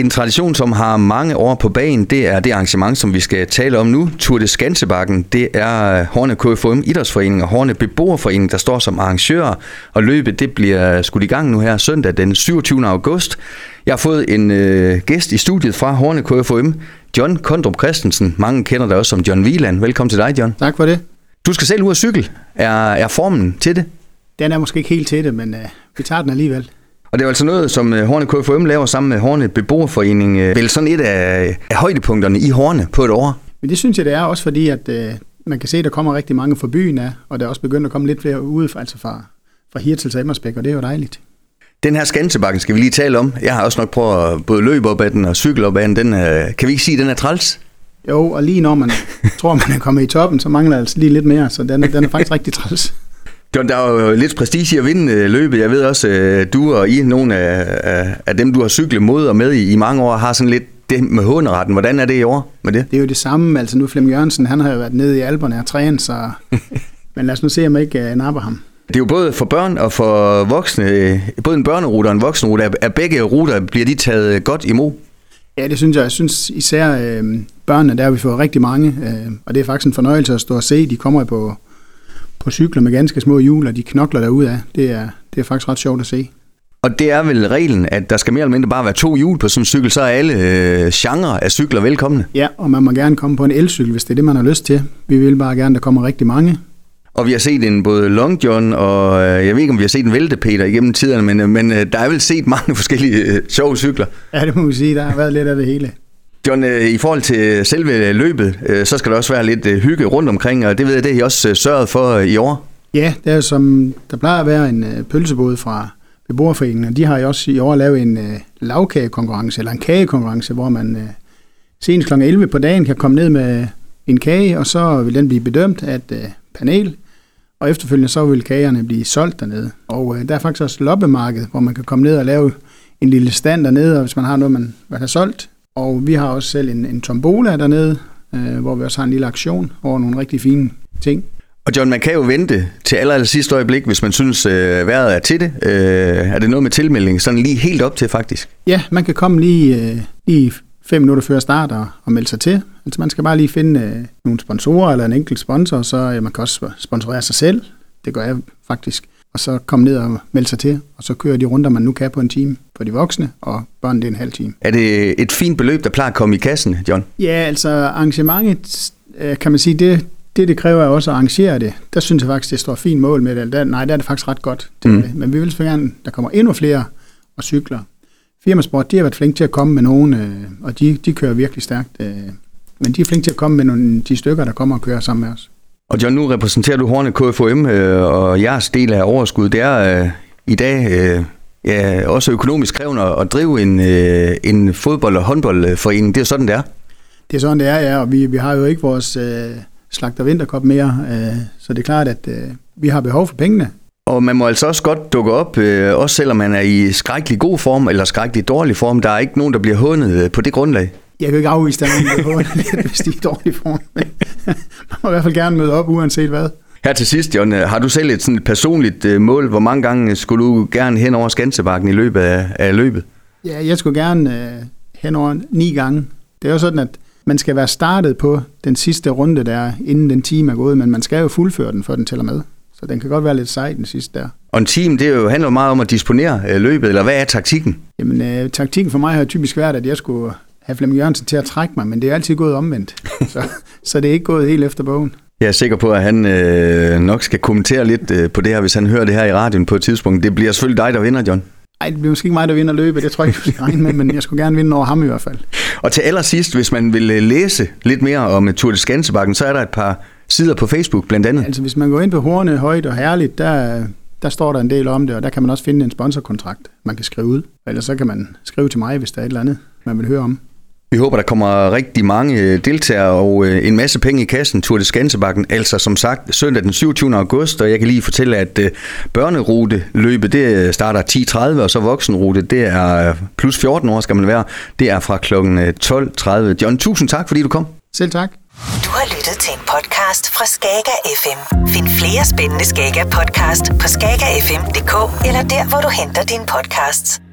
En tradition, som har mange år på banen, det er det arrangement, som vi skal tale om nu. Tour de Skansebakken, det er Horne KFM Idrætsforening og Horne Beboerforening, der står som arrangører. Og løbet, det bliver skudt i gang nu her søndag den 27. august. Jeg har fået en øh, gæst i studiet fra Horne KFM, John Kondrup Christensen. Mange kender dig også som John Wieland. Velkommen til dig, John. Tak for det. Du skal selv ud af cykel. Er, er formen til det? Den er måske ikke helt til det, men øh, vi tager den alligevel. Og det er altså noget, som øh, Horne KFM laver sammen med Horne Beboerforening. Øh, vel sådan et af, af højdepunkterne i Horne på et år. Men det synes jeg, det er også fordi, at øh, man kan se, at der kommer rigtig mange fra byen af, og der er også begyndt at komme lidt flere ude, altså fra, fra Hirtels og Emmersbæk, og det er jo dejligt. Den her Skansebakken skal vi lige tale om. Jeg har også nok prøvet at både løbe op ad den og cykle op ad den. den er, kan vi ikke sige, at den er træls? Jo, og lige når man tror, man er kommet i toppen, så mangler altså lige lidt mere, så den, den er faktisk rigtig træls. John, der er jo lidt prestige i at vinde øh, løbet. Jeg ved også, at du og I, nogle af, af, dem, du har cyklet mod og med i, i mange år, har sådan lidt det med hunderetten. Hvordan er det i år med det? Det er jo det samme. Altså nu Flem Jørgensen, han har jo været nede i Alberne og trænet, så... Men lad os nu se, om jeg ikke uh, napper ham. Det er jo både for børn og for voksne, både en børnerute og en voksenrute, er begge ruter, bliver de taget godt imod? Ja, det synes jeg. Jeg synes især øh, børnene, der har vi fået rigtig mange, øh, og det er faktisk en fornøjelse at stå og se. De kommer på, på cykler med ganske små hjul, og de knokler derud Det er, det er faktisk ret sjovt at se. Og det er vel reglen, at der skal mere eller mindre bare være to hjul på sådan en cykel, så er alle øh, genrer af cykler velkomne. Ja, og man må gerne komme på en elcykel, hvis det er det, man har lyst til. Vi vil bare gerne, at der kommer rigtig mange. Og vi har set en både Long John, og øh, jeg ved ikke, om vi har set en Vælte Peter igennem tiderne, men, øh, men øh, der er vel set mange forskellige øh, sjove cykler. Ja, det må vi sige. Der har været lidt af det hele. John, øh, i forhold til selve løbet, øh, så skal der også være lidt øh, hygge rundt omkring, og det ved jeg, det har I også sørget for i år. Ja, det er som, der plejer at være en pølsebåd fra beboerforeningen, og de har jo også i år lavet en lavkagekonkurrence, eller en kagekonkurrence, hvor man senest kl. 11 på dagen kan komme ned med en kage, og så vil den blive bedømt af et panel, og efterfølgende så vil kagerne blive solgt dernede. Og der er faktisk også loppemarked, hvor man kan komme ned og lave en lille stand dernede, hvis man har noget, man vil have solgt. Og vi har også selv en, en tombola dernede, øh, hvor vi også har en lille aktion over nogle rigtig fine ting. Og John, man kan jo vente til aller, aller sidste øjeblik, hvis man synes, øh, vejret er til det. Øh, er det noget med tilmelding sådan lige helt op til faktisk? Ja, man kan komme lige, øh, lige fem minutter før start og, og melde sig til. Altså man skal bare lige finde øh, nogle sponsorer eller en enkelt sponsor, så ja, man kan også sponsorere sig selv. Det gør jeg faktisk. Og så komme ned og melde sig til, og så kører de runder, man nu kan på en time for de voksne, og børn det er en halv time. Er det et fint beløb, der plejer at komme i kassen, John? Ja, altså arrangementet, øh, kan man sige, det, det, det kræver også at arrangere det. Der synes jeg faktisk, det står fint mål med det. Der, nej, der er det faktisk ret godt. Mm. Men vi vil så gerne, der kommer endnu flere og cykler. Firmasport, de har været flinke til at komme med nogen, øh, og de, de kører virkelig stærkt. Øh, men de er flinke til at komme med nogle, de stykker, der kommer og kører sammen med os. Og John, nu repræsenterer du Horne KFM, øh, og jeres del af overskud, det er øh, i dag øh, ja, også økonomisk krævende at drive en, øh, en fodbold- og håndboldforening. Det er sådan, det er. Det er sådan, det er, ja, og vi, vi har jo ikke vores øh, slagter vinterkop mere, øh, så det er klart, at øh, vi har behov for pengene, og man må altså også godt dukke op, øh, også selvom man er i skrækkelig god form eller skrækkelig dårlig form. Der er ikke nogen, der bliver hundet øh, på det grundlag. Jeg kan ikke afvise, at nogen, bliver hvis de er i dårlig form. Må i hvert fald gerne møde op, uanset hvad. Her til sidst, John, øh, har du selv et sådan et personligt øh, mål? Hvor mange gange skulle du gerne hen over Skansebakken i løbet af, af løbet? Ja, jeg skulle gerne øh, hen over ni gange. Det er jo sådan, at man skal være startet på den sidste runde der, inden den time er gået, men man skal jo fuldføre den, før den tæller med. Så den kan godt være lidt sej, den sidste der. Og en team, det jo, handler meget om at disponere øh, løbet, eller hvad er taktikken? Jamen, øh, taktikken for mig har typisk været, at jeg skulle have Flemming Jørgensen til at trække mig, men det er altid gået omvendt. så, så det er ikke gået helt efter bogen. Jeg er sikker på, at han øh, nok skal kommentere lidt øh, på det her, hvis han hører det her i radioen på et tidspunkt. Det bliver selvfølgelig dig, der vinder, John. Nej, det bliver måske ikke mig, der vinder løbet. Det tror jeg ikke, du skal regne med, men jeg skulle gerne vinde over ham i hvert fald. Og til allersidst, hvis man vil øh, læse lidt mere om Tour de Skansebakken, så er der et par sider på Facebook blandt andet. Altså hvis man går ind på Horne Højt og Herligt, der, der står der en del om det, og der kan man også finde en sponsorkontrakt, man kan skrive ud. Eller så kan man skrive til mig, hvis der er et eller andet, man vil høre om. Vi håber, der kommer rigtig mange øh, deltagere og øh, en masse penge i kassen. Tour de Skansebakken, altså som sagt søndag den 27. august, og jeg kan lige fortælle, at øh, børnerute løbet, det starter 10.30, og så voksenrute, det er plus 14 år skal man være, det er fra kl. 12.30. John, tusind tak, fordi du kom. Selv tak. Du har lyttet til en podcast fra Skager FM. Find flere spændende Skager podcast på skagerfm.dk eller der, hvor du henter dine podcasts.